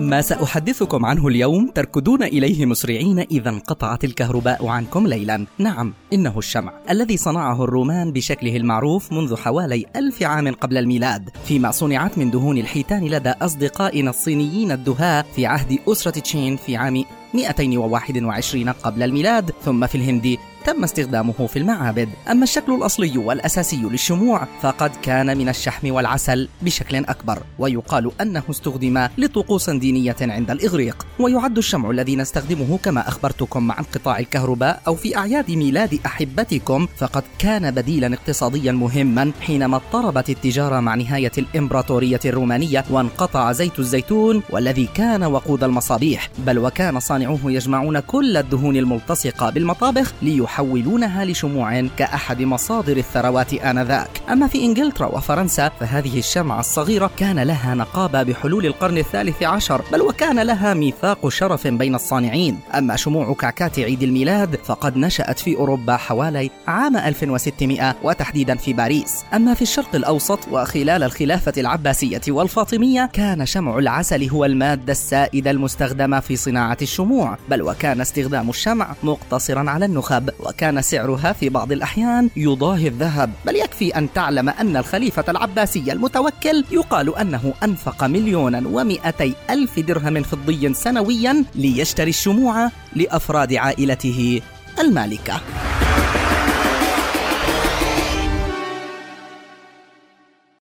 ما سأحدثكم عنه اليوم تركضون إليه مسرعين إذا انقطعت الكهرباء عنكم ليلا. نعم إنه الشمع الذي صنعه الرومان بشكله المعروف منذ حوالي ألف عام قبل الميلاد. فيما صنعت من دهون الحيتان لدى أصدقائنا الصينيين الدهاة في عهد أسرة تشين في عام 221 قبل الميلاد ثم في الهند. تم استخدامه في المعابد. أما الشكل الأصلي والأساسي للشموع فقد كان من الشحم والعسل بشكل أكبر ويقال أنه استخدم لطقوس دينية عند الإغريق. ويعد الشمع الذي نستخدمه كما أخبرتكم مع انقطاع الكهرباء أو في أعياد ميلاد أحبتكم فقد كان بديلا اقتصاديا مهما حينما اضطربت التجارة مع نهاية الإمبراطورية الرومانية وانقطع زيت الزيتون والذي كان وقود المصابيح. بل وكان صانعوه يجمعون كل الدهون الملتصقة بالمطابخ ليحولوا يحولونها لشموع كأحد مصادر الثروات آنذاك. أما في إنجلترا وفرنسا فهذه الشمعة الصغيرة كان لها نقابة بحلول القرن الثالث عشر بل وكان لها ميثاق شرف بين الصانعين. أما شموع كعكات عيد الميلاد فقد نشأت في أوروبا حوالي عام 1600 وتحديدا في باريس. أما في الشرق الأوسط وخلال الخلافة العباسية والفاطمية كان شمع العسل هو المادة السائدة المستخدمة في صناعة الشموع. بل وكان استخدام الشمع مقتصرا على النخب. وكان سعرها في بعض الأحيان يضاهي الذهب بل يكفي أن تعلم أن الخليفة العباسي المتوكل يقال أنه أنفق مليونا ومئتي ألف درهم فضي سنويا ليشتري الشموع لأفراد عائلته المالكة.